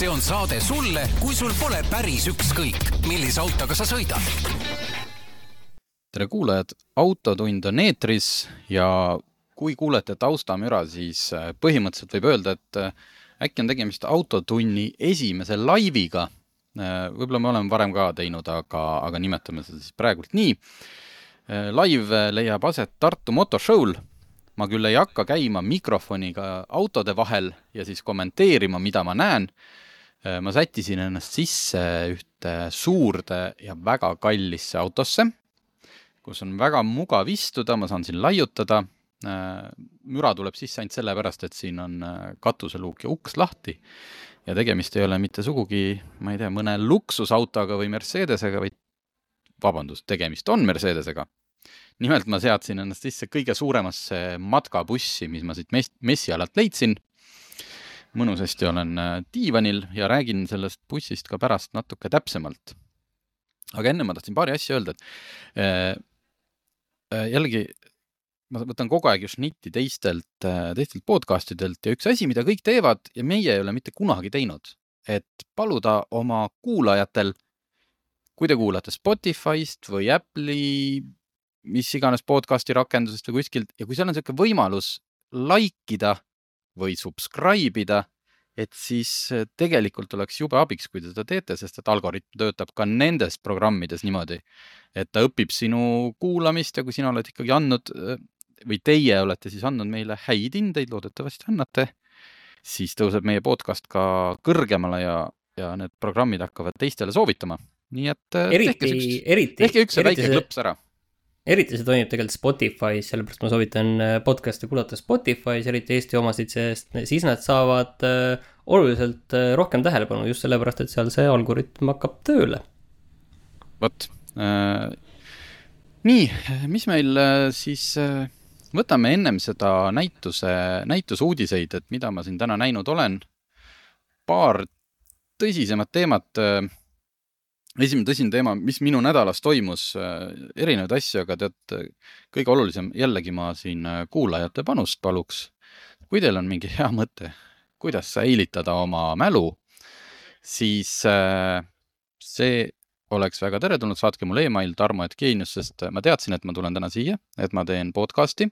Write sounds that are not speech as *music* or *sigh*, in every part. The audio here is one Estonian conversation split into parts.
see on saade sulle, kui sul pole päris ükskõik, millise autoga sa sõidad. tere kuulajad, Autotund on eetris ja kui kuulete taustamüra, siis äh, põhimõtteliselt võib öelda, et äh, äkki on tegemist Autotunni esimese laiviga. Äh, võib-olla me oleme varem ka teinud, aga, aga nimetame seda siis praegult nii. Live leiab aset Tartu Motoshow'l ma küll ei hakka käima mikrofoniga autode vahel ja siis kommenteerima, mida ma näen. Äh, ma sättisin ennast sisse ühte suurde ja väga kallisse autosse, kus on väga mugav istuda, ma saan siin laiutada. Äh, müra tuleb sisse ainult sellepärast, et siin on äh, katuseluuk ja uks lahti. ja tegemist ei ole mitte sugugi, ma ei tea, mõne luksusautoga või Mercedesega, vaid vabandust, tegemist on Mercedesega nimelt ma seadsin ennast sisse kõige suuremasse matkabussi, mis ma siit mess-, messialalt leidsin. Mõnusasti olen äh, diivanil ja räägin sellest bussist ka pärast natuke täpsemalt. aga enne ma tahtsin paari asja öelda, et äh, äh, jällegi ma võtan kogu aeg ju šnitti teistelt, teistelt podcast idelt ja üks asi, mida kõik teevad ja meie ei ole mitte kunagi teinud, et paluda oma kuulajatel, kui te kuulate Spotify'st või Apple'i mis iganes podcast'i rakendusest või kuskilt ja kui seal on niisugune võimalus like ida või subscribe ida, et siis äh, tegelikult oleks jube abiks, kui te seda teete, sest et algoritm töötab ka nendes programmides niimoodi, et ta õpib sinu kuulamist ja kui sina oled ikkagi andnud äh, või teie olete siis andnud meile häid hindeid, loodetavasti annate, siis tõuseb meie podcast ka kõrgemale ja, ja need programmid hakkavad teistele soovitama. nii et äh, eriti, tehke üks, eriti, tehke üks väike see... klõps ära eriti see toimib tegelikult Spotify's, sellepärast ma soovitan äh, podcast'e kuulata Spotify's, eriti Eesti omasid, sest siis nad saavad äh, oluliselt äh, rohkem tähelepanu just sellepärast, et seal see algoritm hakkab tööle. vot äh,. nii, mis meil siis äh, võtame ennem seda näituse, näituse uudiseid, et mida ma siin täna näinud olen. paar tõsisemat teemat äh, esimene tõsine teema, mis minu nädalas toimus, äh, erinevaid asju, aga tead, kõige olulisem, jällegi ma siin äh, kuulajate panust paluks. kui teil on mingi hea mõte, kuidas säilitada oma mälu, siis äh, see oleks väga teretulnud, saatke mulle email tarmo.geenius, sest ma teadsin, et ma tulen täna siia, et ma teen podcast'i.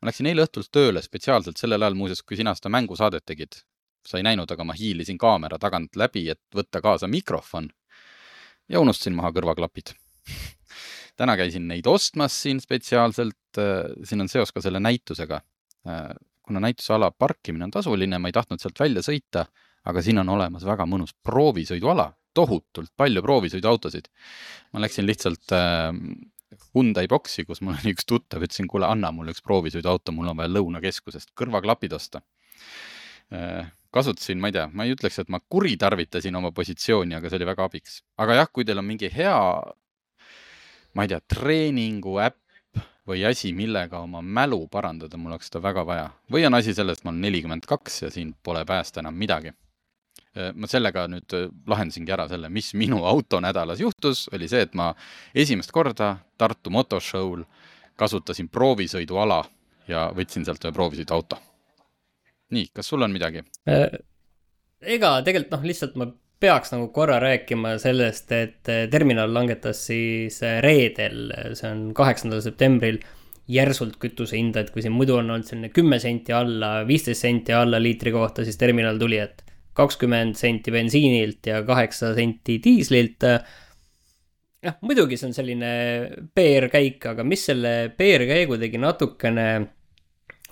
ma läksin eile õhtul tööle spetsiaalselt sellel ajal muuseas, kui sina seda mängusaadet tegid. sa ei näinud, aga ma hiilisin kaamera tagant läbi, et võtta kaasa mikrofon ja unustasin maha kõrvaklapid *laughs* täna käisin neid ostmas siin spetsiaalselt, äh, siin on seos ka selle näitusega. Äh, kuna näituseala parkimine on tasuline, ma ei tahtnud sealt välja sõita, aga siin on olemas väga mõnus proovisõiduala, tohutult palju proovisõiduautosid. ma läksin lihtsalt äh, Hyundai boksi, kus mul oli üks tuttav, ütlesin, kuule, anna mulle üks proovisõiduauto, mul on vaja Lõunakeskusest kõrvaklapid osta kasutasin, ma ei tea, ma ei ütleks, et ma kuritarvitasin oma positsiooni, aga see oli väga abiks. aga jah, kui teil on mingi hea, ma ei tea, treeningu äpp või asi, millega oma mälu parandada, mul oleks seda väga vaja. või on asi selles, et ma olen nelikümmend kaks ja siin pole päästa enam midagi. Äh, ma sellega nüüd äh, lahendasingi ära selle, mis minu *laughs* autonädalas juhtus, oli see, et ma esimest korda Tartu Motoshow'l kasutasin proovisõiduala ja võtsin sealt ühe proovisõiduauto nii, kas sul on midagi? Äh, ega tegelikult noh, lihtsalt ma peaks nagu korra rääkima sellest, et äh, terminal langetas siis äh, reedel, see on kaheksandal septembril, järsult kütuse hinda, et kui siin muidu on olnud selline kümme senti alla, viisteist senti alla liitri kohta, siis terminal tuli, et kakskümmend senti bensiinilt ja kaheksa senti diislilt. noh, muidugi see on selline PR-käik, aga mis selle PR-käigu tegi natukene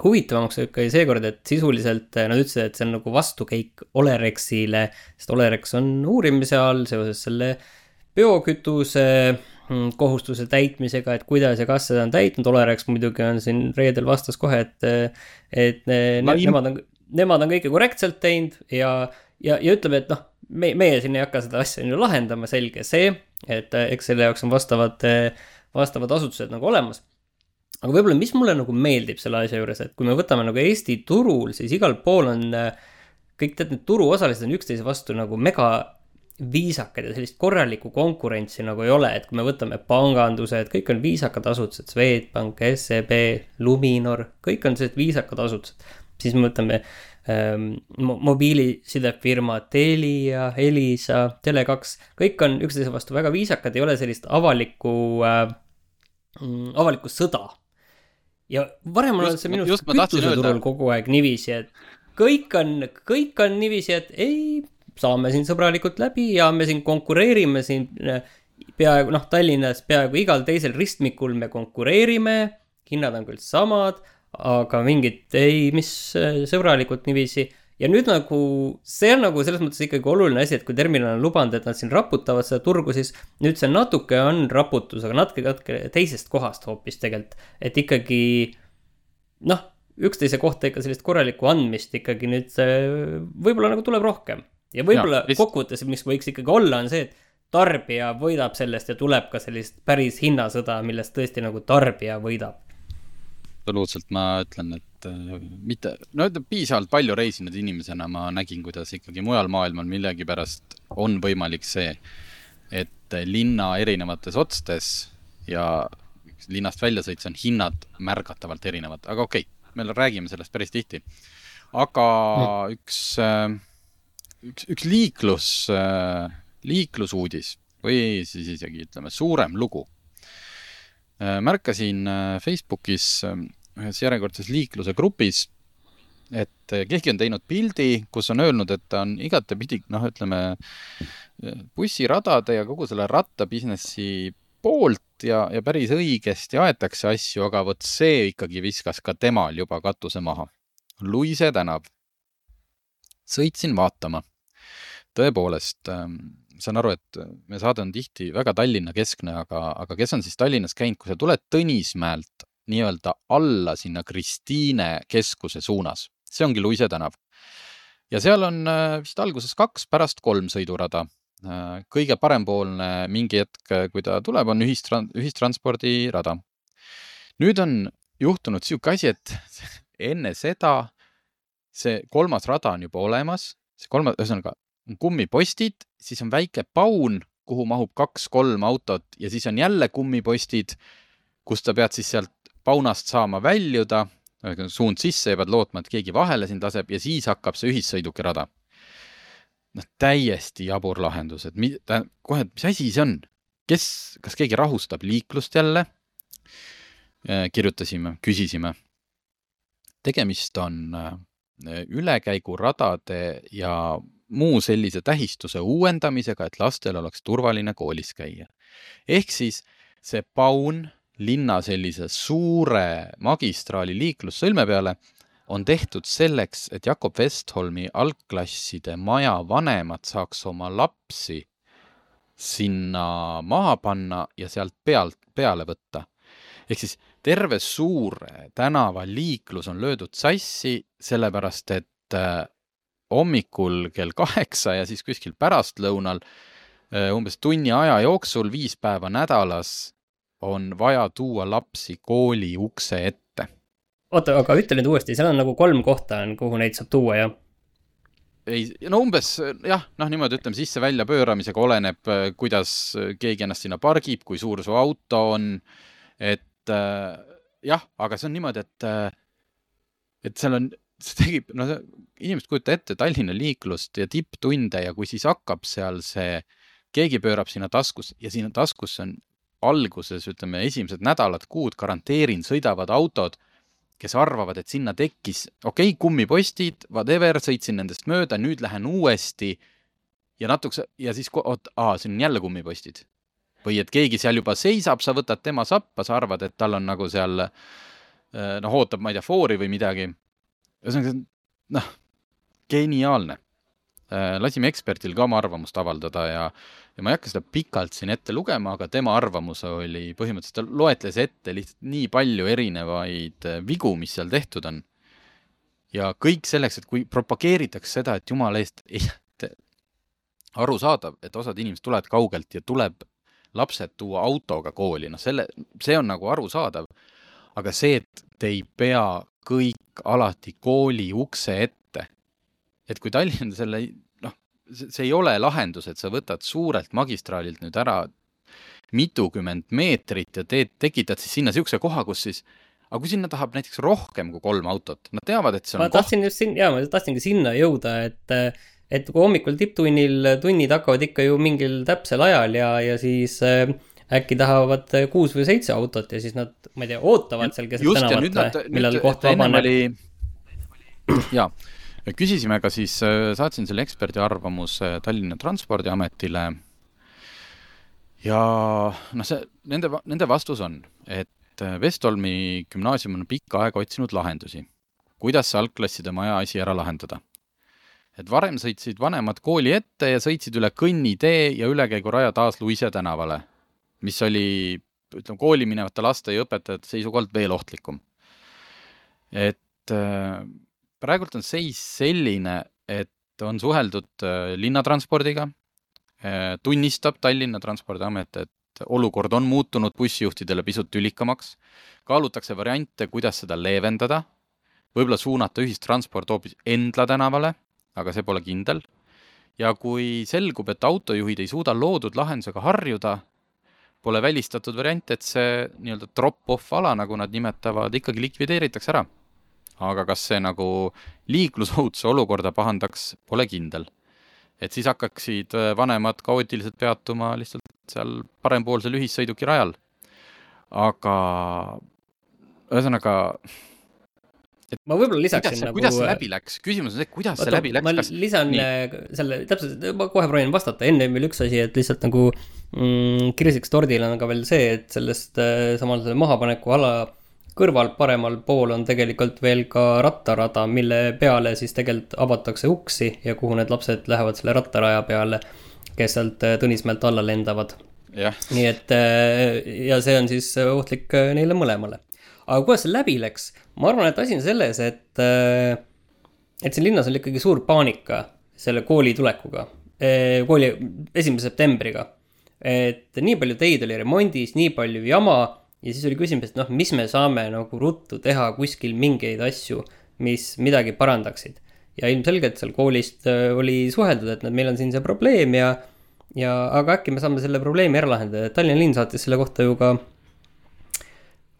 huvitavamaks oli seekord, et sisuliselt nad ütlesid, et see on nagu vastukäik Olerexile, sest Olerex on uurimise all seoses selle biokütuse mm, kohustuse täitmisega, et kuidas ja kas seda on täitnud, Olerex muidugi on siin reedel vastas kohe, et, et ne, ne, nemad on, nemad on kõike korrektselt teinud ja, ja, ja ütleme, et noh, me, meie siin ei hakka seda asja ju lahendama, selge see, et eks selle jaoks on vastavad, vastavad asutused nagu olemas aga võib-olla, mis mulle nagu meeldib selle asja juures, et kui me võtame nagu Eesti turul, siis igal pool on äh, kõik tead, need turuosalised on üksteise vastu nagu mega viisakad ja sellist korralikku konkurentsi nagu ei ole, et kui me võtame pangandused, kõik on viisakad asutused, Swedbank, SEB, Luminor, kõik on sellised viisakad asutused. siis me võtame ähm, mobiilisidefirmad Telia, Elisa, Tele2, kõik on üksteise vastu väga viisakad, ei ole sellist avalikku äh,, mm, avalikku sõda. Ja varem on see minu arust kütuseturul kogu aeg niiviisi, et kõik on, kõik on niiviisi, et ei, saame siin sõbralikult läbi ja me siin konkureerime siin äh, peaaegu noh, Tallinnas peaaegu igal teisel ristmikul me konkureerime, hinnad on küll samad aga mingit ei, mis äh, sõbralikult niiviisi. Ja nüüd nagu, see on nagu selles mõttes ikkagi oluline asi, et kui terminal on lubanud, et nad siin raputavad seda turgu, siis nüüd see natuke on raputus, aga natuke, natuke teisest kohast hoopis tegelikult. et ikkagi noh, üksteise kohta ikka sellist korralikku andmist ikkagi nüüd võib-olla nagu tuleb rohkem. ja võib-olla ja, kokkuvõttes, mis võiks ikkagi olla, on see, et tarbija võidab sellest ja tuleb ka sellist päris hinnasõda, millest tõesti nagu tarbija võidab absoluutselt, ma ütlen, et äh, mitte, no ütleme, piisavalt palju reisinud inimesena ma nägin, kuidas ikkagi mujal maailmal millegipärast on võimalik see, et linna erinevates otstes ja linnast väljasõits on hinnad märgatavalt erinevad, aga okei okay,, me räägime sellest päris tihti. aga mm. üks, äh, üks, üks liiklus, äh, liiklusuudis või siis isegi ütleme, suurem lugu märkasin Facebookis ühes järjekordses liikluse grupis, et keegi on teinud pildi, kus on öelnud, et ta on igatepidi, noh, ütleme bussiradade ja kogu selle rattabusinessi poolt ja, ja päris õigesti aetakse asju, aga vot see ikkagi viskas ka temal juba katuse maha. Luise tänav. sõitsin vaatama. tõepoolest äh,, saan aru, et meie saade on tihti väga Tallinna keskne, aga, aga kes on siis Tallinnas käinud, kui sa tuled Tõnismäelt nii-öelda alla sinna Kristiine keskuse suunas. see ongi Luise tänav. ja seal on äh, vist alguses kaks, pärast kolm sõidurada. Äh, kõige parempoolne mingi hetk, kui ta tuleb, on ühistran-, ühistranspordirada. nüüd on juhtunud niisugune asi, et *laughs* enne seda see kolmas rada on juba olemas, see kolmas, ühesõnaga on kummipostid, siis on väike paun, kuhu mahub kaks-kolm autot ja siis on jälle kummipostid, kus sa pead siis sealt paunast saama väljuda, suund sisse ja pead lootma, et keegi vahele sind laseb ja siis hakkab see ühissõidukirada. noh, täiesti jabur lahendus, et mi-, ta kohe, et mis asi see on, kes, kas keegi rahustab liiklust jälle? kirjutasime, küsisime. tegemist on äh, ülekäiguradade ja muu sellise tähistuse uuendamisega, et lastel oleks turvaline koolis käia. ehk siis see paun linna sellise suure magistraali liiklussõlme peale on tehtud selleks, et Jakob Westholmi algklasside maja vanemad saaks oma lapsi sinna maha panna ja sealt pealt peale võtta. ehk siis terve suur tänavaliiklus on löödud sassi, sellepärast et äh, hommikul kell kaheksa ja siis kuskil pärastlõunal äh, umbes tunni aja jooksul viis päeva nädalas on vaja tuua lapsi kooli ukse ette. oota, aga ütle nüüd uuesti, seal on nagu kolm kohta on, kuhu neid saab tuua, jah? ei, no umbes jah, noh, niimoodi ütleme sisse-välja pööramisega oleneb, kuidas keegi ennast sinna pargib, kui suur su auto on. et äh, jah, aga see on niimoodi, et, äh, et seal on, see tekib, noh, inimesed kujuta ette Tallinna liiklust ja tipptunde ja kui siis hakkab seal see, keegi pöörab sinna taskus ja sinna taskusse on alguses, ütleme, esimesed nädalad, kuud garanteerin, sõidavad autod, kes arvavad, et sinna tekkis, okei okay,, kummipostid, whatever, sõitsin nendest mööda, nüüd lähen uuesti ja natukese ja siis, oot, aa, siin on jälle kummipostid. või et keegi seal juba seisab, sa võtad tema sappa, sa arvad, et tal on nagu seal eh, noh, ootab, ma ei tea, foori või midagi. ühesõnaga, noh, geniaalne eh, lasime eksperdil ka oma arvamust avaldada ja, ja ma ei hakka seda pikalt siin ette lugema, aga tema arvamus oli põhimõtteliselt, ta loetles ette lihtsalt nii palju erinevaid äh, vigu, mis seal tehtud on. ja kõik selleks, et kui propageeritakse seda, et jumala eest, *laughs* arusaadav, et osad inimesed tulevad kaugelt ja tuleb lapsed tuua autoga kooli, noh selle, see on nagu arusaadav. aga see, et te ei pea kõik alati kooli ukse ette. et kui Tallinn selle see ei ole lahendus, et sa võtad suurelt magistraalilt nüüd ära mitukümmend meetrit ja teed, tekitad siis sinna niisuguse koha, kus siis aga kui sinna tahab näiteks rohkem kui kolm autot, nad teavad, et see on ma koht. tahtsin just siin, jaa, ma tahtsingi sinna jõuda, et, et kui hommikul tipptunnil tunnid hakkavad ikka ju mingil täpsel ajal ja, ja siis äh, äkki tahavad kuus või seitse autot ja siis nad, ma ei tea, ootavad seal keset tänavat, millal koht vabaneb. *clears throat* jaa, küsisime ka siis, äh, saatsin selle eksperdi arvamuse Tallinna Transpordiametile ja noh, see, nende, nende vastus on, et äh, Vestholmi gümnaasium on pikka aega otsinud lahendusi, kuidas see algklasside maja asi ära lahendada. et varem sõitsid vanemad kooli ette ja sõitsid üle kõnnitee ja ülekäiguraja taas Luise tänavale, mis oli, ütleme, kooli minevate laste ja õpetajate seisukohalt veel ohtlikum. et äh, praegult on seis selline, et on suheldud äh, linnatranspordiga, tunnistab Tallinna Transpordiamet, et olukord on muutunud bussijuhtidele pisut tülikamaks, kaalutakse variante, kuidas seda leevendada, võib-olla suunata ühistransport hoopis Endla tänavale, aga see pole kindel, ja kui selgub, et autojuhid ei suuda loodud lahendusega harjuda, pole välistatud variant, et see nii-öelda drop-off ala, nagu nad nimetavad, ikkagi likvideeritakse ära. Aga kas see nagu liiklusohutuse olukorda pahandaks, pole kindel et siis hakkaksid äh, vanemad kaootiliselt peatuma lihtsalt seal parempoolsel ühissõiduki rajal. aga ühesõnaga. ma võib-olla lisaksin kuidas, nagu. kuidas see läbi läks, küsimus on see, kuidas Oota, see läbi läks. ma kas... lisan Nii. Äh, selle, täpselt, ma kohe proovin vastata, enne veel üks asi, et lihtsalt nagu mm, kirseks tordil on ka veel see, et sellest äh, samal mahapaneku ala kõrval paremal pool on tegelikult veel ka rattarada, mille peale siis tegelikult avatakse uksi ja kuhu need lapsed lähevad selle rattaraja peale, kes sealt äh, Tõnismäelt alla lendavad. nii et äh, ja see on siis ohtlik äh, neile mõlemale. aga kuidas see läbi läks? ma arvan, et asi on selles, et, et siin linnas oli ikkagi suur paanika selle kooli tulekuga, kooli esimese septembriga. et nii palju teid oli remondis, nii palju jama ja siis oli küsimus, et noh, mis me saame nagu ruttu teha kuskil mingeid asju, mis midagi parandaksid. ja ilmselgelt seal koolist äh, oli suheldud, et meil on siin see probleem ja, ja aga äkki me saame selle probleemi ära lahendada, et Tallinna linn saatis selle kohta ju ka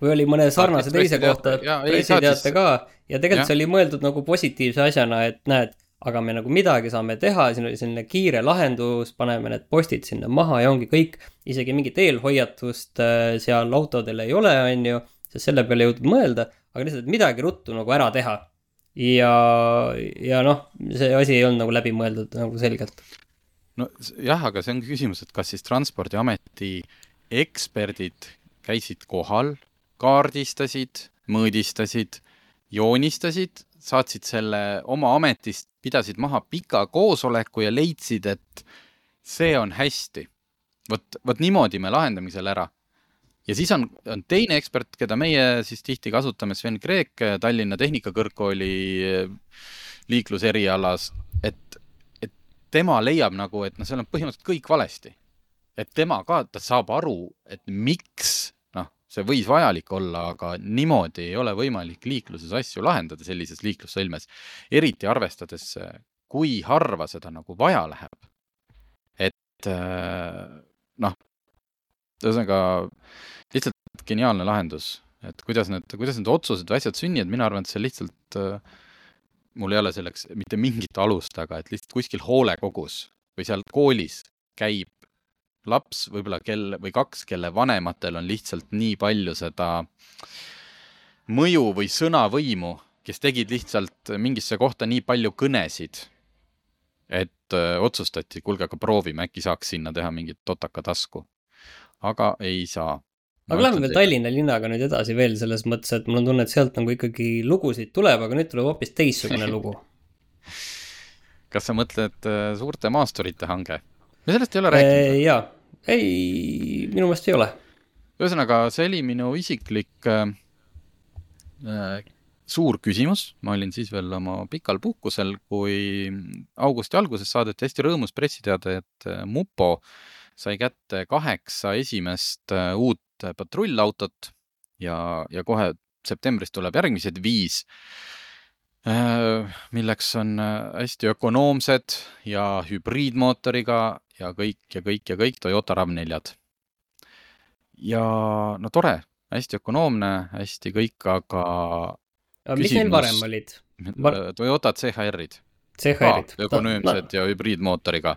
või oli mõne sarnase teise kohta pressiteate ka ja tegelikult ja. see oli mõeldud nagu positiivse asjana, et näed aga me nagu midagi saame teha, siin oli selline kiire lahendus, paneme need postid sinna maha ja ongi kõik. isegi mingit eelhoiatust äh, seal autodel ei ole, on ju, sest selle peale ei jõudnud mõelda, aga lihtsalt midagi ruttu nagu ära teha. ja, ja noh, see asi ei olnud nagu läbimõeldud nagu selgelt. nojah, aga see ongi küsimus, et kas siis Transpordiameti eksperdid käisid kohal, kaardistasid, mõõdistasid, joonistasid saatsid selle oma ametist, pidasid maha pika koosoleku ja leidsid, et see on hästi. vot, vot niimoodi me lahendame selle ära. ja siis on, on teine ekspert, keda meie siis tihti kasutame, Sven Kreek Tallinna Tehnikakõrgkooli eh, liikluserialas, et, et tema leiab nagu, et noh, seal on põhimõtteliselt kõik valesti. et tema ka, ta saab aru, et miks see võis vajalik olla, aga niimoodi ei ole võimalik liikluses asju lahendada sellises liiklussõlmes, eriti arvestades, kui harva seda nagu vaja läheb. et äh, noh, ühesõnaga lihtsalt geniaalne lahendus, et kuidas need, kuidas need otsused või asjad sünnivad, mina arvan, et see lihtsalt, äh, mul ei ole selleks mitte mingit alust, aga et lihtsalt kuskil hoolekogus või seal koolis käib laps võib-olla, kel või kaks, kelle vanematel on lihtsalt nii palju seda mõju või sõnavõimu, kes tegid lihtsalt mingisse kohta nii palju kõnesid, et otsustati, kuulge, aga proovime, äkki saaks sinna teha mingit totaka tasku. aga ei saa. aga lähme veel Tallinna linnaga nüüd edasi veel selles mõttes, et mul on tunne, et sealt nagu ikkagi lugusid tuleb, aga nüüd tuleb hoopis teistsugune lugu *laughs* kas sa mõtled suurte maasturite hange? Me sellest ei ole rääkinud. jaa, ei, minu meelest ei ole. ühesõnaga, see oli minu isiklik äh, äh, suur küsimus, ma olin siis veel oma pikal puhkusel, kui augusti alguses saadeti hästi rõõmus pressiteade, et äh, mupo sai kätte kaheksa esimest uut patrullautot ja, ja kohe septembris tuleb järgmised viis milleks on äh, hästi ökonoomsed ja hübriidmootoriga ja kõik ja kõik ja kõik Toyota RAV4-d. ja no tore, hästi ökonoomne, hästi kõik, aga. mis neil varem olid Var...? Toyota CHR-id. CHR-id. ökonöömsed no. ja hübriidmootoriga.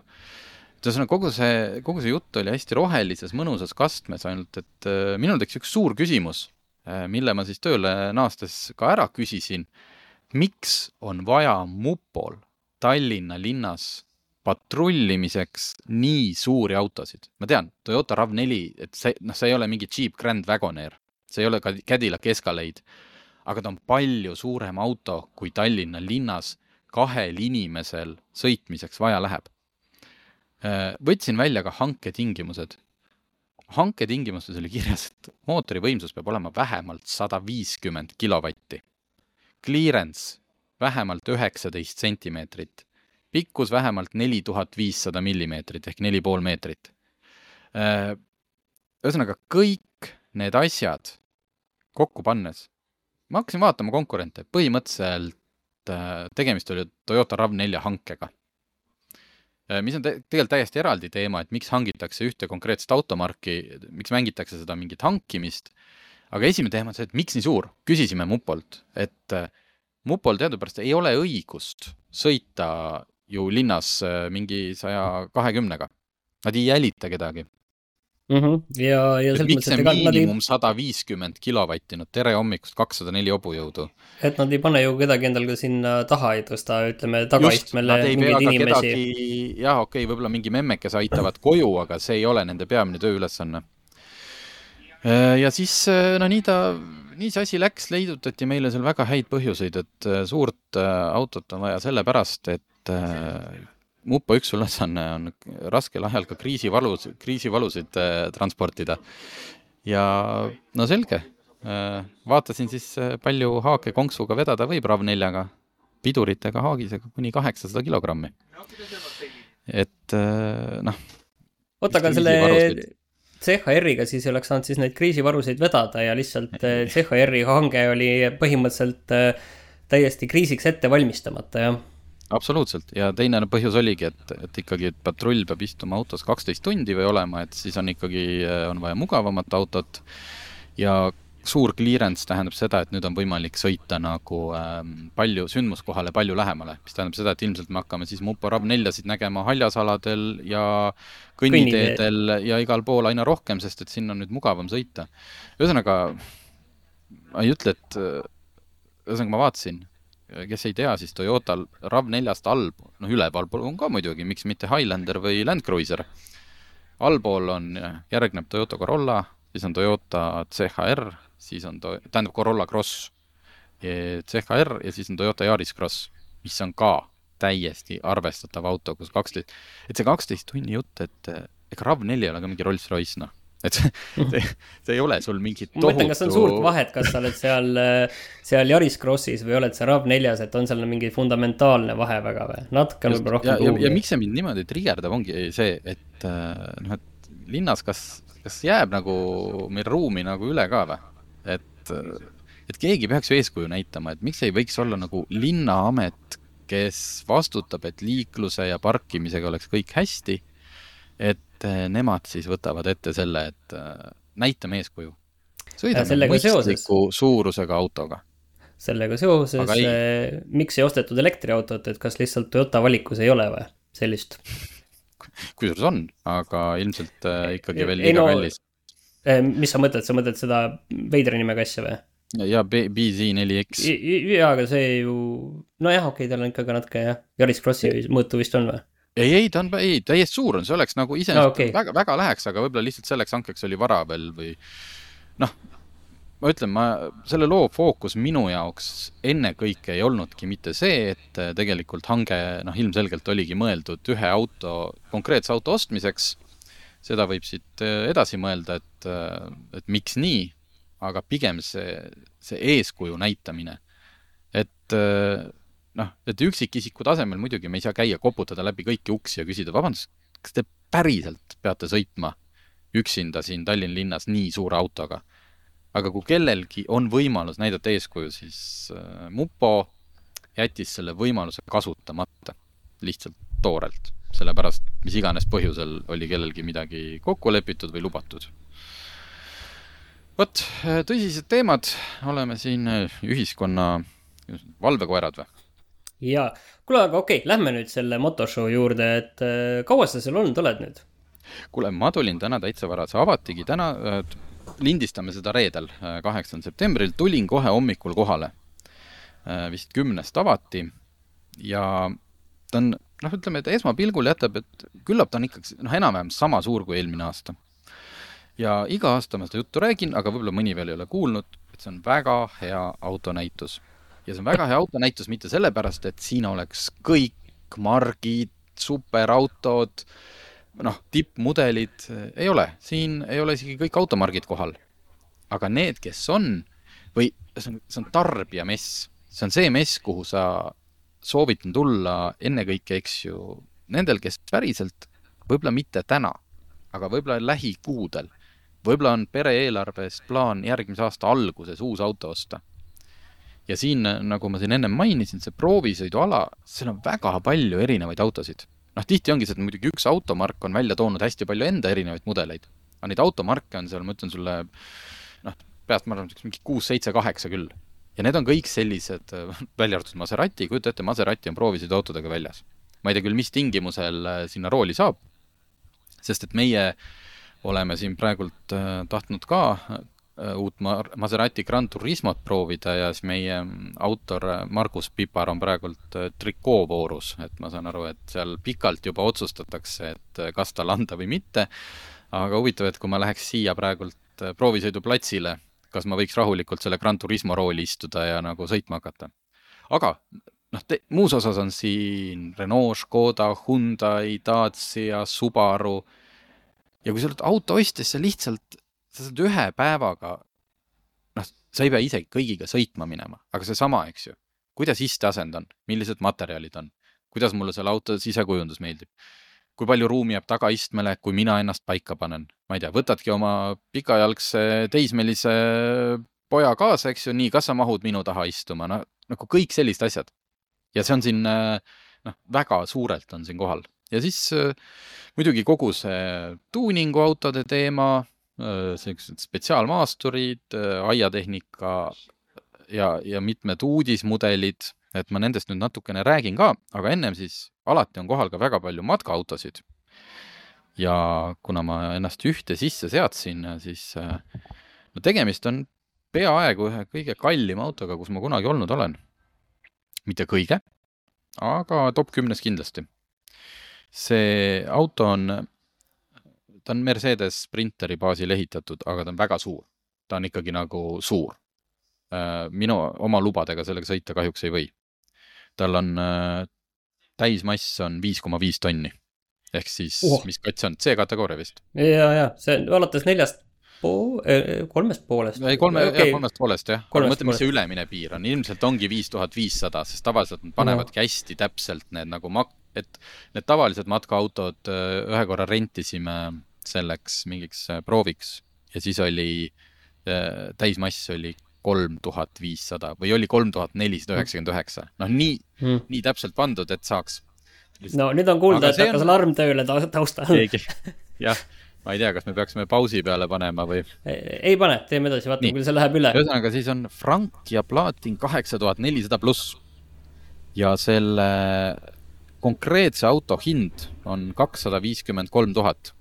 ühesõnaga kogu see, kogu see jutt oli hästi rohelises mõnusas kastmes, ainult et äh, minul tekkis üks suur küsimus, äh, mille ma siis tööle naastes ka ära küsisin. Miks on vaja mupol Tallinna linnas patrullimiseks nii suuri autosid. ma tean, Toyota RAV4, et see, noh, see ei ole mingi Jeep Grand Wagoneer, see ei ole ka Cadillac Escalade, aga ta on palju suurem auto, kui Tallinna linnas kahel inimesel sõitmiseks vaja läheb. Äh, võtsin välja ka hanketingimused. hanketingimustes oli kirjas, et mootori võimsus peab olema vähemalt sada viiskümmend kilovatti. Clearance vähemalt üheksateist sentimeetrit pikkus vähemalt neli tuhat viissada millimeetrit ehk neli pool meetrit. Äh, ühesõnaga, kõik need asjad kokku pannes, ma hakkasin vaatama konkurente, põhimõtteliselt äh, tegemist oli Toyota RAV4 hankega. Äh, mis on te tegelikult täiesti eraldi teema, et miks hangitakse ühte konkreetset automarki, miks mängitakse seda mingit hankimist. Aga esimene teema on see, et miks nii suur, küsisime Mupolt, et Mupol teadupärast ei ole õigust sõita ju linnas äh, mingi saja kahekümnega. Nad ei jälita kedagi mm. -hmm. ja, ja selles mõttes, et ega sada ei... viiskümmend kilovatti, no tere hommikust, kakssada neli hobujõudu. et nad ei pane ju kedagi endal ka sinna taha ei tõsta, ütleme tagaistmele mingeid inimesi. jah, okei okay,, võib-olla mingi memmekese aitavad koju, aga see ei ole nende peamine tööülesanne. Äh, ja siis, äh, no nii ta nii see asi läks, leidutati meile seal väga häid põhjuseid, et suurt autot on vaja sellepärast, et äh, mupo üks ülesanne on raskel ajal ka kriisivalus, kriisivalusid äh, transportida. ja no selge äh,, vaatasin siis, äh, palju haake konksuga vedada võib RAV4-ga, piduritega haagisega kuni kaheksasada kilogrammi. et äh, noh. oota, aga selle CHR-iga siis ei oleks saanud siis neid kriisivarusid vedada ja lihtsalt äh, CHR-i hange oli põhimõtteliselt täiesti kriisiks ette valmistamata, jah. Absoluutselt. Ja teine põhjus oligi, et, et ikkagi, et patrull peab istuma autos kaksteist tundi või olema, et siis on ikkagi, on vaja mugavamat autot. Ja suur clearance tähendab seda, et nüüd on võimalik sõita nagu ähm, palju, sündmuskohale palju lähemale, mis tähendab seda, et ilmselt me hakkame siis Mupo RAV4-sid nägema haljasaladel ja kõnniteedel ja igal pool aina rohkem, sest et sinna on nüüd mugavam sõita. ühesõnaga, ma ei ütle, et ühesõnaga ma vaatasin, kes ei tea, siis Toyotal RAV4-st allpool, noh, ülevalpool on ka muidugi, miks mitte Highlander või Land Cruiser. allpool on, järgneb Toyota Corolla, siis on Toyota CHR, siis on to-, tähendab Corolla Cross, CHR ja siis on Toyota Yaris Cross, mis on ka täiesti arvestatav auto, kus kaksteist, et see kaksteist tunni jutt, et ega RAV4 ei ole ka mingi Rolls-Royce, noh et see, *laughs* see ei ole sul mingit tohutu. ma mõtlen, kas on suurt vahet, kas sa oled seal, seal Yaris Crossis või oled sa RAV4-s, et on seal mingi fundamentaalne vahe väga või? natuke on võib-olla rohkem ja, ja miks see mind niimoodi trigerdab, ongi see, et noh, et linnas kas, kas jääb nagu meil ruumi nagu üle ka või? Et, et keegi peaks ju eeskuju näitama, et miks ei võiks olla nagu linnaamet, kes vastutab, et liikluse ja parkimisega oleks kõik hästi et eh, nemad siis võtavad ette selle, et eh, näitame eeskuju. sõidame mõistliku suurusega autoga. sellega seoses, eh, miks ei ostetud elektriautot, et kas lihtsalt Toyota valikus ei ole või sellist? kusjuures on, aga ilmselt ikkagi veel liiga no, kallis. Mis sa mõtled, sa mõtled seda veidra nimega asja või? ja BZ4X. jaa, aga see ju, nojah, okei okay,, tal on ikka ka natuke jah, Yaris Krossi mõõtu vist on või? ei, ei, ta on, ei, täiesti suur on, see oleks nagu iseenesest okay. väga, väga läheks, aga võib-olla lihtsalt selleks hankeks oli vara veel või noh, ma ütlen, ma, selle loo fookus minu jaoks ennekõike ei olnudki mitte see, et tegelikult hange noh, ilmselgelt oligi mõeldud ühe auto, konkreetse auto ostmiseks. Seda võib siit edasi mõelda, et, et miks nii, aga pigem see, see eeskuju näitamine, et noh, et üksikisiku tasemel muidugi me ei saa käia, koputada läbi kõiki uksi ja küsida, vabandust, kas te päriselt peate sõitma üksinda siin Tallinna linnas nii suure autoga? aga kui kellelgi on võimalus näidata eeskuju, siis äh, Mupo jättis selle võimaluse kasutamata lihtsalt toorelt, sellepärast mis iganes põhjusel oli kellelgi midagi kokku lepitud või lubatud vot, tõsised teemad, oleme siin ühiskonna valvekoerad või? jaa, kuule, aga okei okay,, lähme nüüd selle motoshow juurde, et äh, kaua sa seal olnud oled nüüd? kuule, ma tulin täna täitsa vara, see avatigi täna, lindistame seda reedel, kaheksandal septembril, tulin kohe hommikul kohale. vist kümnest avati ja ta on, noh, ütleme, et esmapilgul jätab, et küllap ta on ikkagi noh, enam-vähem sama suur kui eelmine aasta. ja iga aasta ma seda juttu räägin, aga võib-olla mõni veel ei ole kuulnud, et see on väga hea autonäitus. ja see on väga hea autonäitus mitte sellepärast, et siin oleks kõik margid, superautod, noh, tippmudelid, ei ole, siin ei ole isegi kõik automargid kohal. aga need, kes on või see on, see on tarbijamess, see on see mess, kuhu sa soovitan tulla ennekõike, eks ju, nendel, kes päriselt, võib-olla mitte täna, aga võib-olla lähikuudel, võib-olla on pere eelarves plaan järgmise aasta alguses uus auto osta. ja siin, nagu ma siin ennem mainisin, see proovisõiduala, seal on väga palju erinevaid autosid. noh, tihti ongi see, et muidugi üks automark on välja toonud hästi palju enda erinevaid mudeleid, aga neid automarke on seal, ma ütlen sulle, noh, peast ma arvan, mingi kuus-seitse-kaheksa küll ja need on kõik sellised, *laughs* välja arvatud Maserati, kujuta ette, Maserati on proovisõiduautodega väljas. ma ei tea küll, mis tingimusel äh, sinna rooli saab, sest et meie oleme siin praegult äh, tahtnud ka äh, uut Maserati Gran Turismot proovida ja siis meie mm, autor Margus Pipar on praegult trikoovoorus, et ma saan aru, et seal pikalt juba otsustatakse, et kas talle anda või mitte. aga huvitav, et kui ma läheks siia praegult proovisõiduplatsile kas ma võiks rahulikult selle Gran Turismo rooli istuda ja nagu sõitma hakata. aga noh, muus osas on siin Renault, Škoda, Hyundai, Dacia, Subaru. ja kui sa oled auto ostja, siis sa lihtsalt, sa saad ühe päevaga, noh, sa ei pea ise kõigiga sõitma minema, aga seesama, eks ju. kuidas isteasend on, millised materjalid on, kuidas mulle selle auto sisekujundus meeldib kui palju ruumi jääb tagaistmele, kui mina ennast paika panen. ma ei tea, võtadki oma pikajalgse teismelise poja kaasa, eks ju, nii, kas sa mahud minu taha istuma, no nagu kõik sellised asjad. ja see on siin noh, väga suurelt on siin kohal ja siis muidugi kogu see tuuninguautode teema, sellised spetsiaalmaasturid, aiatehnika ja, ja mitmed uudismudelid et ma nendest nüüd natukene räägin ka, aga ennem siis alati on kohal ka väga palju matkaautosid. ja kuna ma ennast ühte sisse seadsin, siis no tegemist on peaaegu ühe kõige kallima autoga, kus ma kunagi olnud olen. mitte kõige, aga top kümnes kindlasti. see auto on, ta on Mercedes Sprinteri baasil ehitatud, aga ta on väga suur. ta on ikkagi nagu suur minu oma lubadega sellega sõita kahjuks ei või tal on äh, täismass on viis koma viis tonni. ehk siis oh., mis kats on, C-kategooria vist? ja, ja see on alates neljast pool, äh, kolmest poolest. ei, kolme okay., kolmest poolest jah. mõtle, mis see ülemine piir on, ilmselt ongi viis tuhat viissada, sest tavaliselt nad panevadki no. hästi täpselt need nagu mak-, et need tavalised matkaautod, äh, ühe korra rentisime selleks mingiks prooviks ja siis oli, täismass oli kolm tuhat viissada või oli kolm tuhat nelisada üheksakümmend üheksa. noh, nii mm., nii täpselt pandud, et saaks. no nüüd on kuulda, et hakkas on... alarm tööle taustal. jah, ma ei tea, kas me peaksime pausi peale panema või? ei pane, teeme edasi, vaatame, küll see läheb üle. ühesõnaga, siis on Frank ja Platin kaheksa tuhat nelisada pluss. ja selle konkreetse auto hind on kakssada viiskümmend kolm tuhat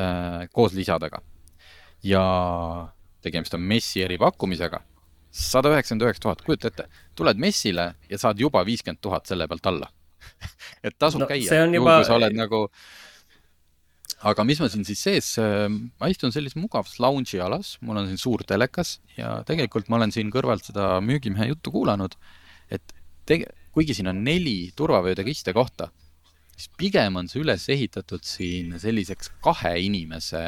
äh, koos lisadega. ja tegemist on messi eripakkumisega, sada üheksakümmend üheksa tuhat, kujuta ette, tuled messile ja saad juba viiskümmend tuhat selle pealt alla. *laughs* Et tasub no, käia, juhul juba... kui sa oled nagu aga mis ma siin siis sees, äh, ma istun sellises mugavas lounge'i alas, mul on siin suur telekas ja tegelikult ma olen siin kõrvalt seda müügimehe juttu kuulanud, et tege-, kuigi siin on neli turvavöödega istekohta, siis pigem on see üles ehitatud siin selliseks kahe inimese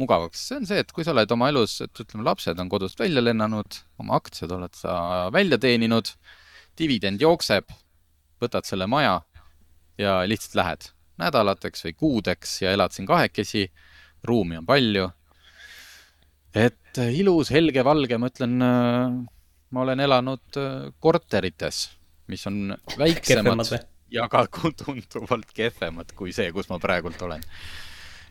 mugavaks, see on see, et kui sa oled oma elus, et ütleme, lapsed on kodust välja lennanud, oma aktsiad oled sa välja teeninud, dividend jookseb, võtad selle maja ja lihtsalt lähed. Nädalateks või kuudeks ja elad siin kahekesi, ruumi on palju. et ilus, helge, valge, ma ütlen, ma olen elanud korterites, mis on väiksemad ja ka tunduvalt kehvemad kui see, kus ma praegult olen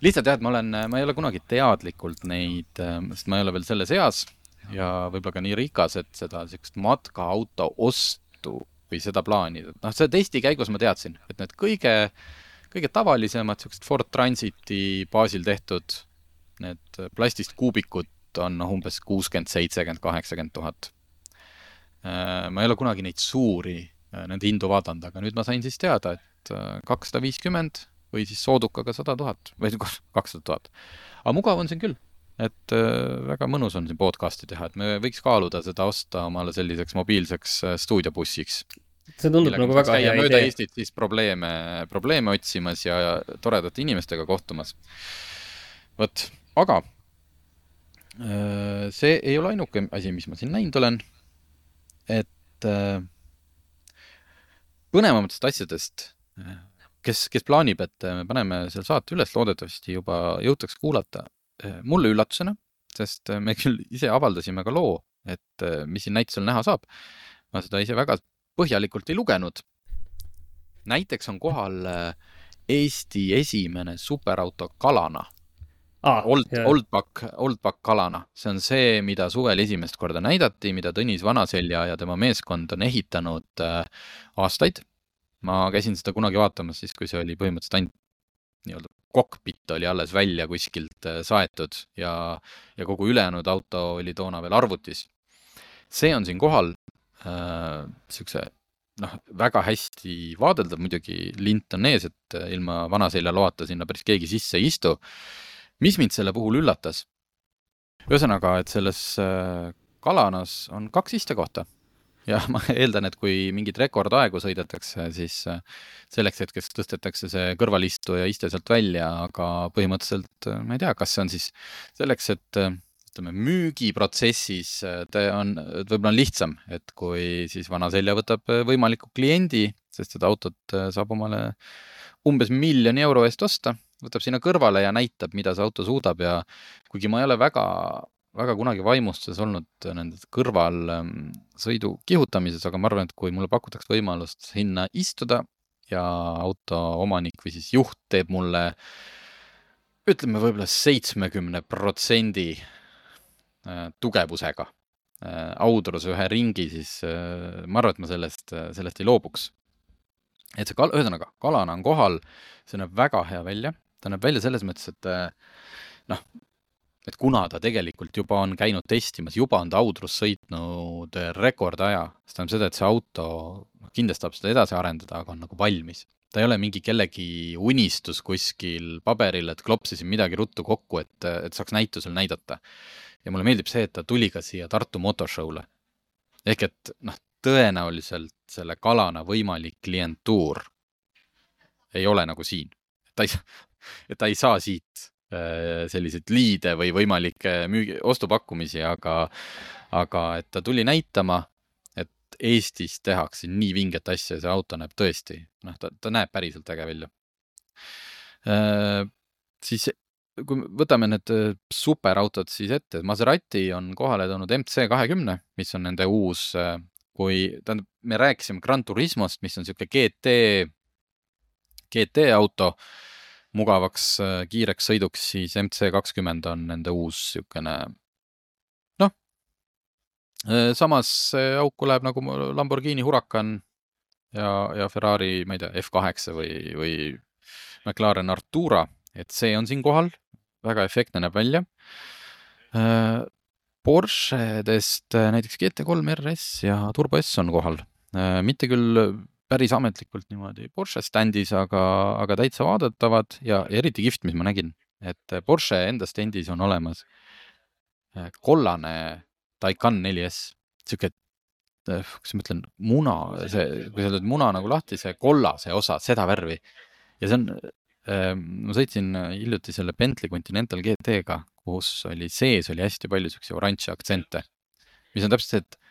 lihtsalt jah, et ma olen, ma ei ole kunagi teadlikult neid, sest ma ei ole veel selles eas ja võib-olla ka nii rikas, et seda niisugust matkaauto ostu või seda plaanida. noh, selle testi käigus ma teadsin, et need kõige, kõige tavalisemad niisugused Ford Transiti baasil tehtud need plastist kuubikud on noh, umbes kuuskümmend, seitsekümmend, kaheksakümmend tuhat. Äh, ma ei ole kunagi neid suuri, äh, nende hindu vaadanud, aga nüüd ma sain siis teada, et äh, kakssada viiskümmend või siis soodukaga sada tuhat või *laughs* kakssada tuhat. aga mugav on siin küll, et väga mõnus on siin podcast'i teha, et me võiks kaaluda seda osta omale selliseks mobiilseks stuudiobussiks see tundub nagu väga hea idee. mööda Eestit siis probleeme, probleeme otsimas ja toredate inimestega kohtumas. vot, aga Äh, see ei ole ainuke asi, mis ma siin näinud olen. et äh, põnevamatest asjadest, äh, kes, kes plaanib, et me paneme selle saate üles, loodetavasti juba jõutakse kuulata, mulle üllatusena, sest me *laughs* küll ise avaldasime ka loo, et mis siin näitusel näha saab. ma seda ise väga põhjalikult ei lugenud. näiteks on kohal Eesti esimene superauto Kalana ah, Old, Oldback, Oldback kalana, see on see, mida suvel esimest korda näidati, mida Tõnis Vanaselja ja tema meeskond on ehitanud äh, aastaid. Ma käisin seda kunagi vaatamas siis, kui see oli põhimõtteliselt ainult nii-öelda kokpit oli alles välja kuskilt äh, saetud ja, ja kogu ülejäänud auto oli toona veel arvutis. see on siin kohal äh, siukse noh, väga hästi vaadeldav, muidugi lint on ees, et äh, ilma vanaselja loata sinna päris keegi sisse ei istu mis mind selle puhul üllatas? ühesõnaga, et selles äh, Kalanas on kaks istekohta *laughs* ja ma eeldan, et kui mingit rekordaegu sõidetakse, siis äh, selleks hetkeks tõstetakse see kõrvalistuja iste sealt välja, aga põhimõtteliselt äh, ma ei tea, kas see on siis selleks, et ütleme, müügiprotsessis ta on, võib-olla on lihtsam, et kui siis vana selja võtab võimaliku kliendi, sest seda autot saab omale umbes miljoni euro eest osta võtab sinna kõrvale ja näitab, mida see auto suudab ja kuigi ma ei ole väga, väga kunagi vaimustuses olnud nende kõrvalsõidu ähm, kihutamises, aga ma arvan, et kui mulle pakutakse võimalust sinna istuda ja auto omanik või siis juht teeb mulle ütleme võib-olla seitsmekümne protsendi äh, tugevusega äh, audruse ühe ringi, siis äh, ma arvan, et ma sellest, sellest ei loobuks. et see kal-, ühesõnaga, kalana on kohal, see näeb väga hea välja, ta näeb välja selles mõttes, et noh, et kuna ta tegelikult juba on käinud testimas, juba on ta audrus sõitnud rekordaja, see tähendab seda, et see auto kindlasti tahab seda edasi arendada, aga on nagu valmis. ta ei ole mingi kellegi unistus kuskil paberil, et klopsisin midagi ruttu kokku, et, et saaks näitusel näidata. ja mulle meeldib see, et ta tuli ka siia Tartu Motoshow'le. ehk et noh, tõenäoliselt selle kalana võimalik klientuur ei ole nagu siin. ta ei, ta ei saa siit selliseid liide või võimalikke müügi, ostupakkumisi, aga, aga et ta tuli näitama, et Eestis tehakse nii vinget asja ja see auto näeb tõesti, noh, ta, ta näeb päriselt äge välja. Äh, siis kui võtame need äh, superautod siis ette, Maserati on kohale toonud MC kahekümne, mis on nende uus, kui, tähendab, me rääkisime Gran Turismost, mis on niisugune GT, GT auto mugavaks äh, kiireks sõiduks, siis MC kakskümmend on nende uus niisugune noh, äh, samas auku läheb nagu Lamborghini Huracan ja, ja Ferrari, ma ei tea, F8 või, või McLaren Artura, et see on siin kohal, väga efektne näeb välja. Äh, Porschedest näiteks GT3 RS ja Turbo S on kohal, mitte küll päris ametlikult niimoodi Porsche standis, aga, aga täitsa vaadatavad ja eriti kihvt, mis ma nägin, et Porsche enda standis on olemas äh, kollane Taycan 4S, sihuke, äh, kuidas ma ütlen, muna, see, kui sa lööd muna nagu lahti, see kollase osa, seda värvi. ja see on, äh, ma sõitsin hiljuti selle Bentley Continental GT-ga, kus oli sees oli hästi palju siukseid oranže aktsente, mis on täpselt see, et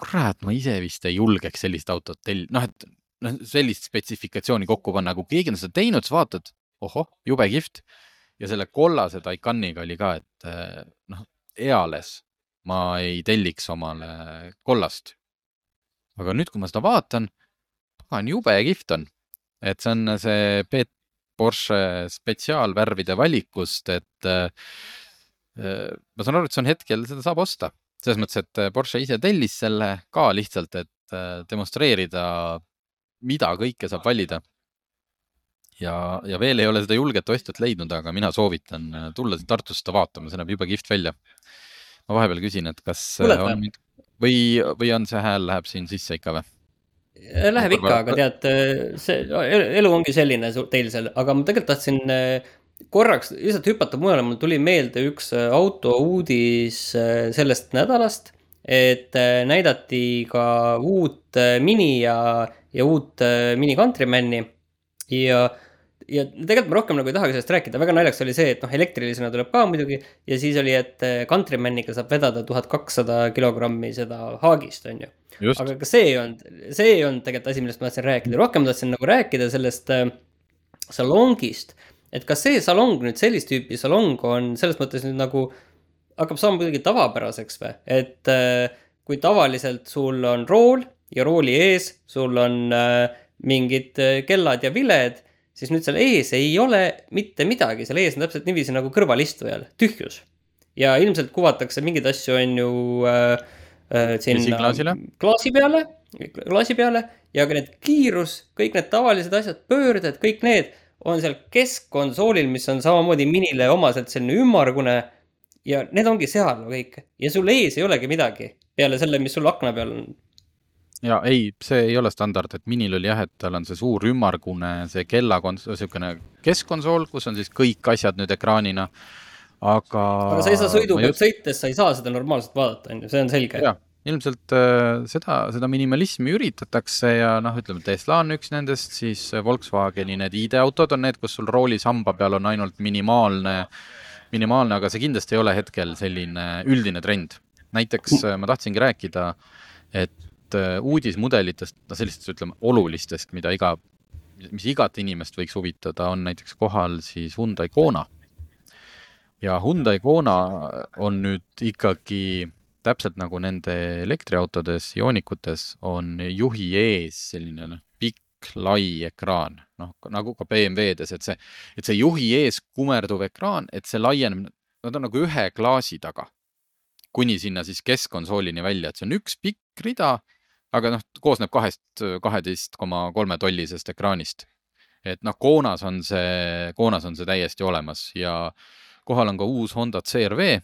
kurat, ma ise vist ei julgeks sellist autot tell-, noh, et noh, sellist spetsifikatsiooni kokku panna, kui keegi on seda teinud, siis vaatad, ohoh, jube kihvt. ja selle kollase Taycaniga oli ka, et eh, noh, eales ma ei telliks omale kollast. aga nüüd, kui ma seda vaatan, pagan, jube kihvt on. et see on see Pet-, Porsche spetsiaalvärvide valikust, et äh, ma saan aru, et see on hetkel, seda saab osta. Selles mõttes, et Porsche ise tellis selle ka lihtsalt, et demonstreerida, mida kõike saab valida. ja, ja veel ei ole seda julget ostjat leidnud, aga mina soovitan tulla Tartusse seda vaatama, see näeb jube kihvt välja. ma vahepeal küsin, et kas Kuuleta. on või, või on see hääl läheb siin sisse ikka või? Äh, läheb ikka, aga tead, äh, see elu ongi selline teil seal, aga ma tegelikult tahtsin äh, korraks lihtsalt hüpata mujale, mul tuli meelde üks autouudis sellest nädalast, et näidati ka uut Mini ja, ja uut Mini Countrymani. Ja ja tegelikult ma rohkem nagu ei tahagi sellest rääkida, väga naljakas oli see, et noh, elektrilisena tuleb ka muidugi. Ja siis oli, et Countrymaniga saab vedada tuhat kakssada kilogrammi seda haagist, on ju. Aga ka see ei olnud, see ei olnud tegelikult asi, millest ma tahtsin rääkida, rohkem tahtsin nagu rääkida sellest äh, salongist. Et kas see salong nüüd sellist tüüpi salong on selles mõttes nüüd nagu, hakkab saama kuidagi tavapäraseks või, et äh, kui tavaliselt sul on rool ja rooli ees sul on äh, mingid äh, kellad ja viled, siis nüüd seal ees ei ole mitte midagi, seal ees on täpselt niiviisi nagu kõrvalistujal, tühjus. ja ilmselt kuvatakse mingeid asju, on ju äh, Äh, sinna klaasi peale, klaasi peale. Ja ka need kiirus, kõik need tavalised asjad, pöörded, kõik need on seal keskkonsoolil, mis on samamoodi minile omaselt selline ümmargune. ja need ongi seal kõik ja sul ees ei olegi midagi peale selle, mis sul akna peal on. ja ei, see ei ole standard, et minil oli jah, et tal on see suur ümmargune, see kella, niisugune keskkonsool, kus on siis kõik asjad nüüd ekraanina aga. aga sa ei saa sõidu pealt just... sõites, sa ei saa seda normaalselt vaadata, on ju, see on selge. Ilmselt äh, seda, seda minimalismi üritatakse ja noh, ütleme Tesla on üks nendest, siis Volkswageni need ID-autod on need, kus sul roolisamba peal on ainult minimaalne, minimaalne, aga see kindlasti ei ole hetkel selline üldine trend. näiteks äh, ma tahtsingi rääkida, et äh, uudismudelitest, no sellistest, ütleme, olulistest, mida iga, mis igat inimest võiks huvitada, on näiteks kohal siis Hyundai Kona ja Hyundai Kona on nüüd ikkagi täpselt nagu nende elektriautodes, joonikutes on juhi ees selline noh, pikk lai ekraan, noh nagu ka BMW-des, et see, et see juhi ees kumerduv ekraan, et see laieneb, nad on nagu ühe klaasi taga kuni sinna siis keskkonsoolini välja, et see on üks pikk rida, aga noh, koosneb kahest kaheteist koma kolme tollisest ekraanist. et noh, Konas on see, Konas on see täiesti olemas ja kohal on ka uus Honda CRV,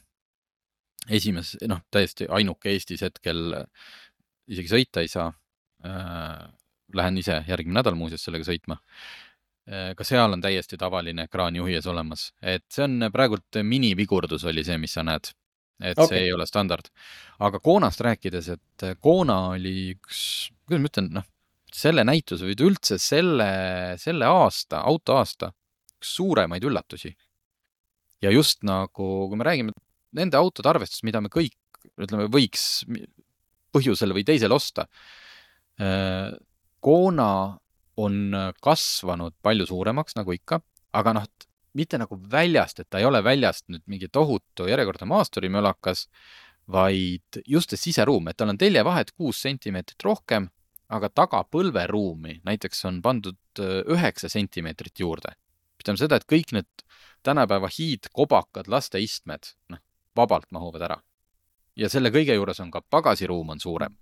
esimes-, noh, täiesti ainuke Eestis hetkel, isegi sõita ei saa äh,. Lähen ise järgmine nädal muuseas sellega sõitma äh,. ka seal on täiesti tavaline ekraan juhi ees olemas, et see on praegult minivigurdus oli see, mis sa näed. et okay. see ei ole standard. aga Koonast rääkides, et Koona oli üks, kuidas ma ütlen, noh, selle näituse või üldse selle, selle aasta, autoaasta üks suuremaid üllatusi ja just nagu, kui me räägime nende autode arvestust, mida me kõik, ütleme, võiks põhjusel või teisel osta. Äh, Kona on kasvanud palju suuremaks, nagu ikka, aga noh, mitte nagu väljast, et ta ei ole väljast nüüd mingi tohutu järjekordne maasturimölakas, vaid just see siseruum, et tal on teljevahet kuus sentimeetrit rohkem, aga taga põlveruumi näiteks on pandud äh, üheksa sentimeetrit juurde. mis tähendab seda, et kõik need tänapäeva hiidkobakad lasteistmed, noh, vabalt mahuvad ära. ja selle kõige juures on ka pagasiruum on suurem.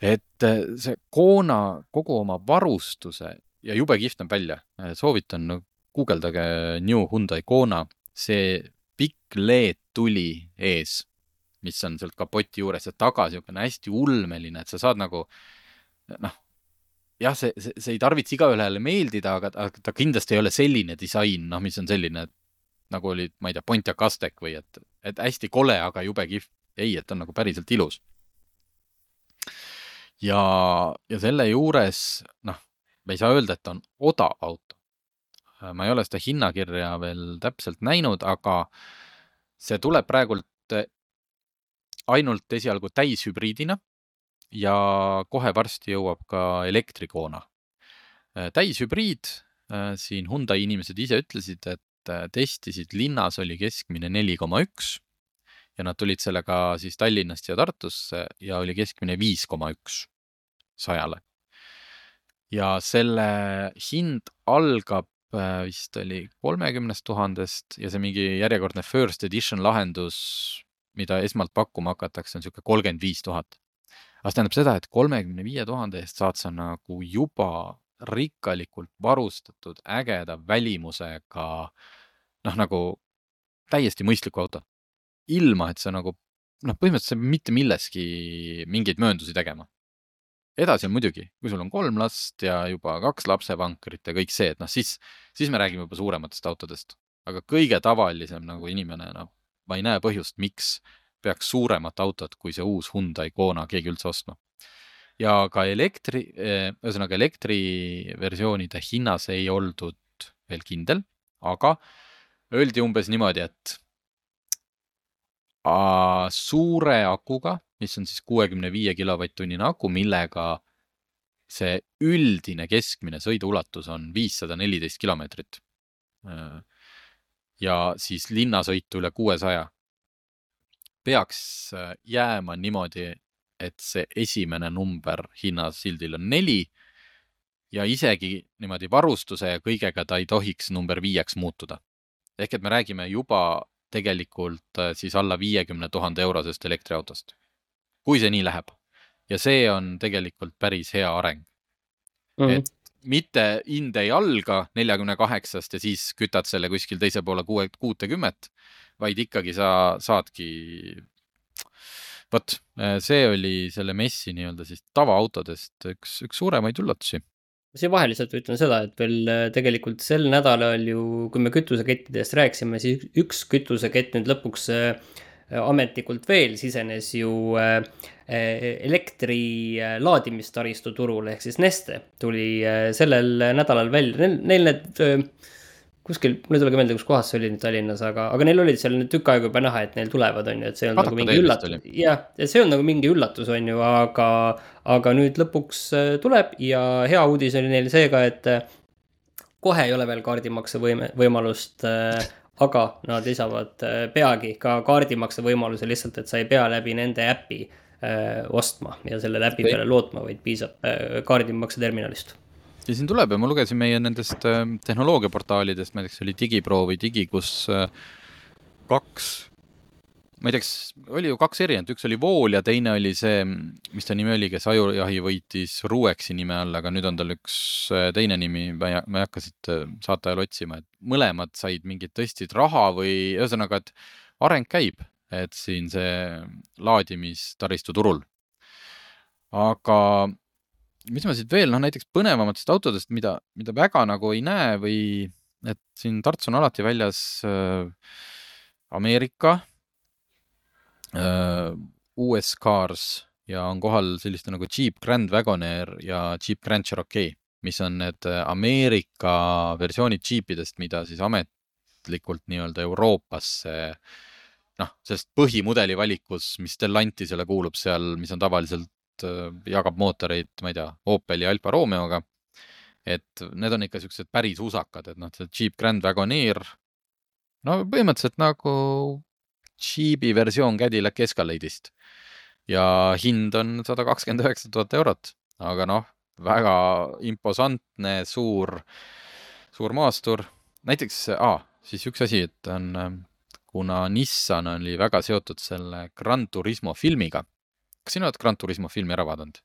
et eh, see Kona kogu oma varustuse ja jube kihvt näeb välja, eh, soovitan guugeldage New Hyundai Kona, see pikk LED-tuli ees, mis on sealt kapoti juures ja taga niisugune hästi ulmeline, et sa saad nagu noh, jah, see, see, see ei tarvitse igaühele meeldida, aga, aga ta kindlasti ei ole selline disain, noh, mis on selline, nagu oli, ma ei tea, Pontiac Aztec või et, et hästi kole, aga jube kihvt. ei, et on nagu päriselt ilus. ja, ja selle juures, noh, me ei saa öelda, et on odav auto. ma ei ole seda hinnakirja veel täpselt näinud, aga see tuleb praegult ainult esialgu täishübriidina ja kohe varsti jõuab ka elektrikoona. Äh, täishübriid, äh, siin Hyundai inimesed ise ütlesid, et testisid linnas oli keskmine neli koma üks ja nad tulid sellega siis Tallinnast ja Tartusse ja oli keskmine viis koma üks sajale. ja selle hind algab äh, vist oli kolmekümnest tuhandest ja see mingi järjekordne first edition lahendus, mida esmalt pakkuma hakatakse, on niisugune kolmkümmend viis tuhat. aga see tähendab seda, et kolmekümne viie tuhande eest saad sa nagu juba rikkalikult varustatud ägeda välimusega noh, nagu täiesti mõistliku auto. ilma, et sa nagu noh, põhimõtteliselt mitte milleski mingeid mööndusi tegema. edasi on muidugi, kui sul on kolm last ja juba kaks lapsevankrit ja kõik see, et noh, siis, siis me räägime juba suurematest autodest. aga kõige tavalisem nagu inimene, noh, ma ei näe põhjust, miks peaks suuremat autot kui see uus Hyundai Kona keegi üldse ostma. ja ka elektri, eh, ühesõnaga elektriversioonide hinnas ei oldud veel kindel, aga öeldi umbes niimoodi, et suure akuga, mis on siis kuuekümne viie kilovatt-tunnine aku, millega see üldine keskmine sõiduulatus on viissada neliteist kilomeetrit. ja siis linnasõitu üle kuuesaja. peaks jääma niimoodi, et see esimene number hinnasildil on neli ja isegi niimoodi varustuse ja kõigega ta ei tohiks number viieks muutuda. Ehk et me räägime juba tegelikult äh, siis alla viiekümne tuhande eurosest elektriautost. kui see nii läheb. ja see on tegelikult päris hea areng mm. -hmm. et mitte hind ei alga neljakümne kaheksast ja siis kütad selle kuskil teise poole kuue, kuutekümmet, vaid ikkagi sa saadki. vot, äh, see oli selle messi nii-öelda siis tavaautodest üks, üks suuremaid üllatusi siia vahele lihtsalt ütlen seda, et veel äh, tegelikult sel nädalal ju, kui me kütusekettidest rääkisime, siis üks kütusekett nüüd lõpuks äh, ametlikult veel sisenes ju äh, elektri laadimistaristu turule ehk siis Neste tuli sellel nädalal välja, neil need kuskil, mul ei tulegi meelde, kus kohas see oli nüüd Tallinnas, aga, aga neil olid seal nüüd tükk aega juba näha, et neil tulevad, on ju, et see on nagu mingi üllatus. jah, et see on nagu mingi üllatus, on ju, aga, aga nüüd lõpuks äh, tuleb ja hea uudis oli neil see ka, et äh, kohe ei ole veel kaardimakse võime, võimalust äh, aga nad lisavad peagi ka kaardimakse võimaluse lihtsalt, et sa ei pea läbi nende äpi öö, ostma ja selle äpi peale lootma, vaid piisab kaardimakse terminalist ja siin tuleb ja ma lugesin meie nendest äh, tehnoloogiaportaalidest, näiteks oli Digipro või Digi, kus äh, kaks, ma ei tea, kas oli ju kaks erinevat, üks oli Vool ja teine oli see, mis ta nimi oli, kes ajujahi võitis Ruexi nime all, aga nüüd on tal üks äh, teine nimi, ma ei, ma ei hakka siit saate ajal otsima, et mõlemad said mingit tõstsid raha või ühesõnaga, et areng käib, et siin see laadimistaristu turul. aga mis ma siit veel, noh näiteks põnevamatest autodest, mida, mida väga nagu ei näe või et siin Tartus on alati väljas äh, Ameerika äh,, US Cars ja on kohal selliste nagu Jeep Grand Wagoneer ja Jeep Grand Cherokee, mis on need äh, Ameerika versioonid Jeepidest, mida siis ametlikult nii-öelda Euroopasse noh, sellest põhimudeli valikus, mis Stellantisele kuulub seal, mis on tavaliselt jagab mootoreid, ma ei tea, Opeli Alfa Romeoga. et need on ikka siuksed päris usakad, et noh, see Jeep Grand Wagoneer, no põhimõtteliselt nagu Jeepi versioon Cadillac Escalade'ist ja hind on sada kakskümmend üheksa tuhat eurot, aga noh, väga imposantne, suur, suur maastur. näiteks ah,, siis üks asi, et on, kuna Nissan oli väga seotud selle Gran Turismo filmiga kas sina oled Gran Turismo filmi ära vaadanud?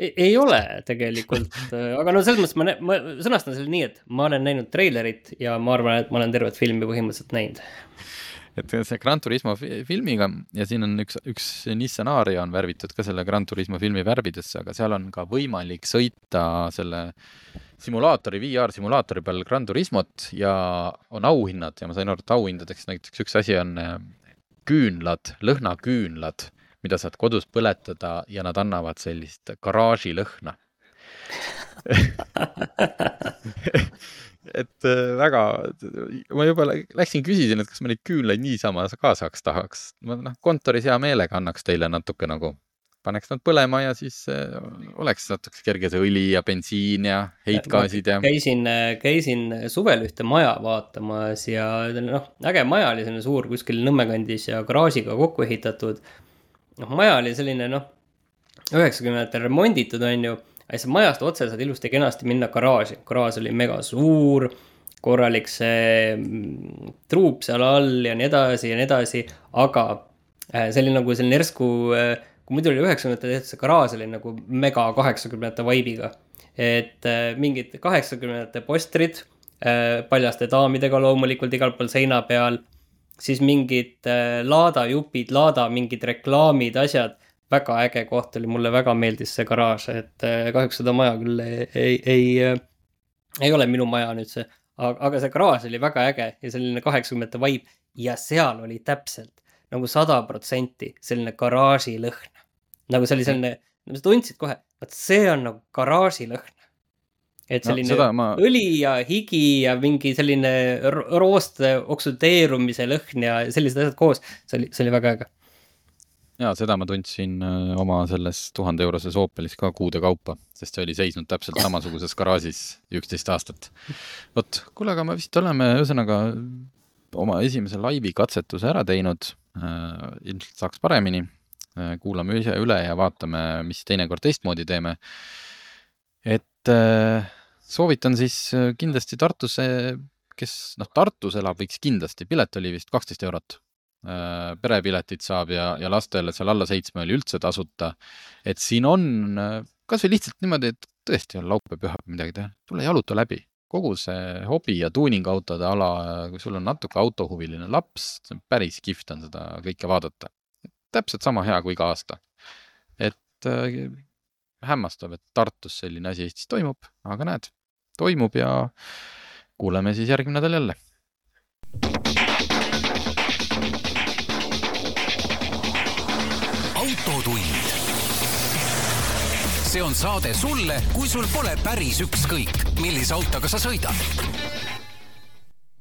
ei ole tegelikult, *laughs* aga no selles mõttes ma, ma sõnastan selle nii, et ma olen näinud treilerit ja ma arvan, et ma olen tervet filmi põhimõtteliselt näinud. et see Gran Turismo filmiga ja siin on üks, üks Nissan Aria on värvitud ka selle Gran Turismo filmi värvidesse, aga seal on ka võimalik sõita selle simulaatori, VR simulaatori peal Gran Turismot ja on auhinnad ja ma sain aru, et auhindadeks näiteks üks asi on äh, küünlad, lõhnaküünlad mida saad kodus põletada ja nad annavad sellist garaažilõhna *laughs* et äh, väga, ma juba läksin, küsisin, et kas ma neid küünlaid niisama ka saaks, tahaks. ma noh, kontoris hea meelega annaks teile natuke nagu, paneks nad põlema ja siis äh, oleks natuke kerge see õli ja bensiin ja heitgaasid ja. käisin, käisin suvel ühte maja vaatamas ja noh, äge maja oli selline suur kuskil Nõmme kandis ja garaažiga kokku ehitatud noh, maja oli selline noh, üheksakümnendatel remonditud, on ju, aga siis majast otse saad ilusti-kenasti minna garaaži, garaaž oli mega suur, korralik see mm, truup seal all ja nii edasi ja nii edasi, aga äh, see oli nagu selline järsku, äh, kui muidu oli üheksakümnendatel tehtud see garaaž oli nagu mega kaheksakümnendate vibe'iga. et äh, mingid kaheksakümnendate postrid paljaste daamidega loomulikult igal pool seina peal, siis mingid laadajupid, laada mingid reklaamid, asjad väga äge koht oli, mulle väga meeldis see garaaž, et äh, kahjuks seda maja küll ei, ei, ei, äh, ei ole minu maja nüüd see, aga, aga see garaaž oli väga äge ja selline kaheksakümnendate vibe ja seal oli täpselt nagu sada protsenti selline garaaži lõhn. nagu see oli selline, sa tundsid kohe, vot see on nagu garaaži lõhn. Et selline no, ma... õli ja higi ja mingi selline rooste oksudeerumise lõhn ja sellised asjad koos, see oli, see oli väga äge jaa, seda ma tundsin äh, oma selles tuhande euroses Opelis ka kuude kaupa, sest see oli seisnud täpselt samasuguses garaažis üksteist aastat. vot, kuule, aga me vist oleme ühesõnaga oma esimese laivi katsetuse ära teinud äh,. ilmselt saaks paremini äh,. kuulame ise üle ja vaatame, mis teinekord teistmoodi teeme. et äh, soovitan siis äh, kindlasti Tartusse, kes noh, Tartus elab, võiks kindlasti, pilet oli vist kaksteist eurot Äh, perepiletid saab ja, ja lastele seal alla seitsme oli üldse tasuta. et siin on äh, kasvõi lihtsalt niimoodi, et tõesti on laupäev, pühapäev midagi teha, tule jaluta läbi. kogu see hobi ja tuuningautode ala, kui sul on natuke autohuviline laps, päris kihvt on seda kõike vaadata. täpselt sama hea kui iga aasta. et äh, hämmastav, et Tartus selline asi Eestis toimub, aga näed, toimub ja kuuleme siis järgmine nädal jälle. See on saade sulle, kui sul pole päris ükskõik, millise autoga sa sõidad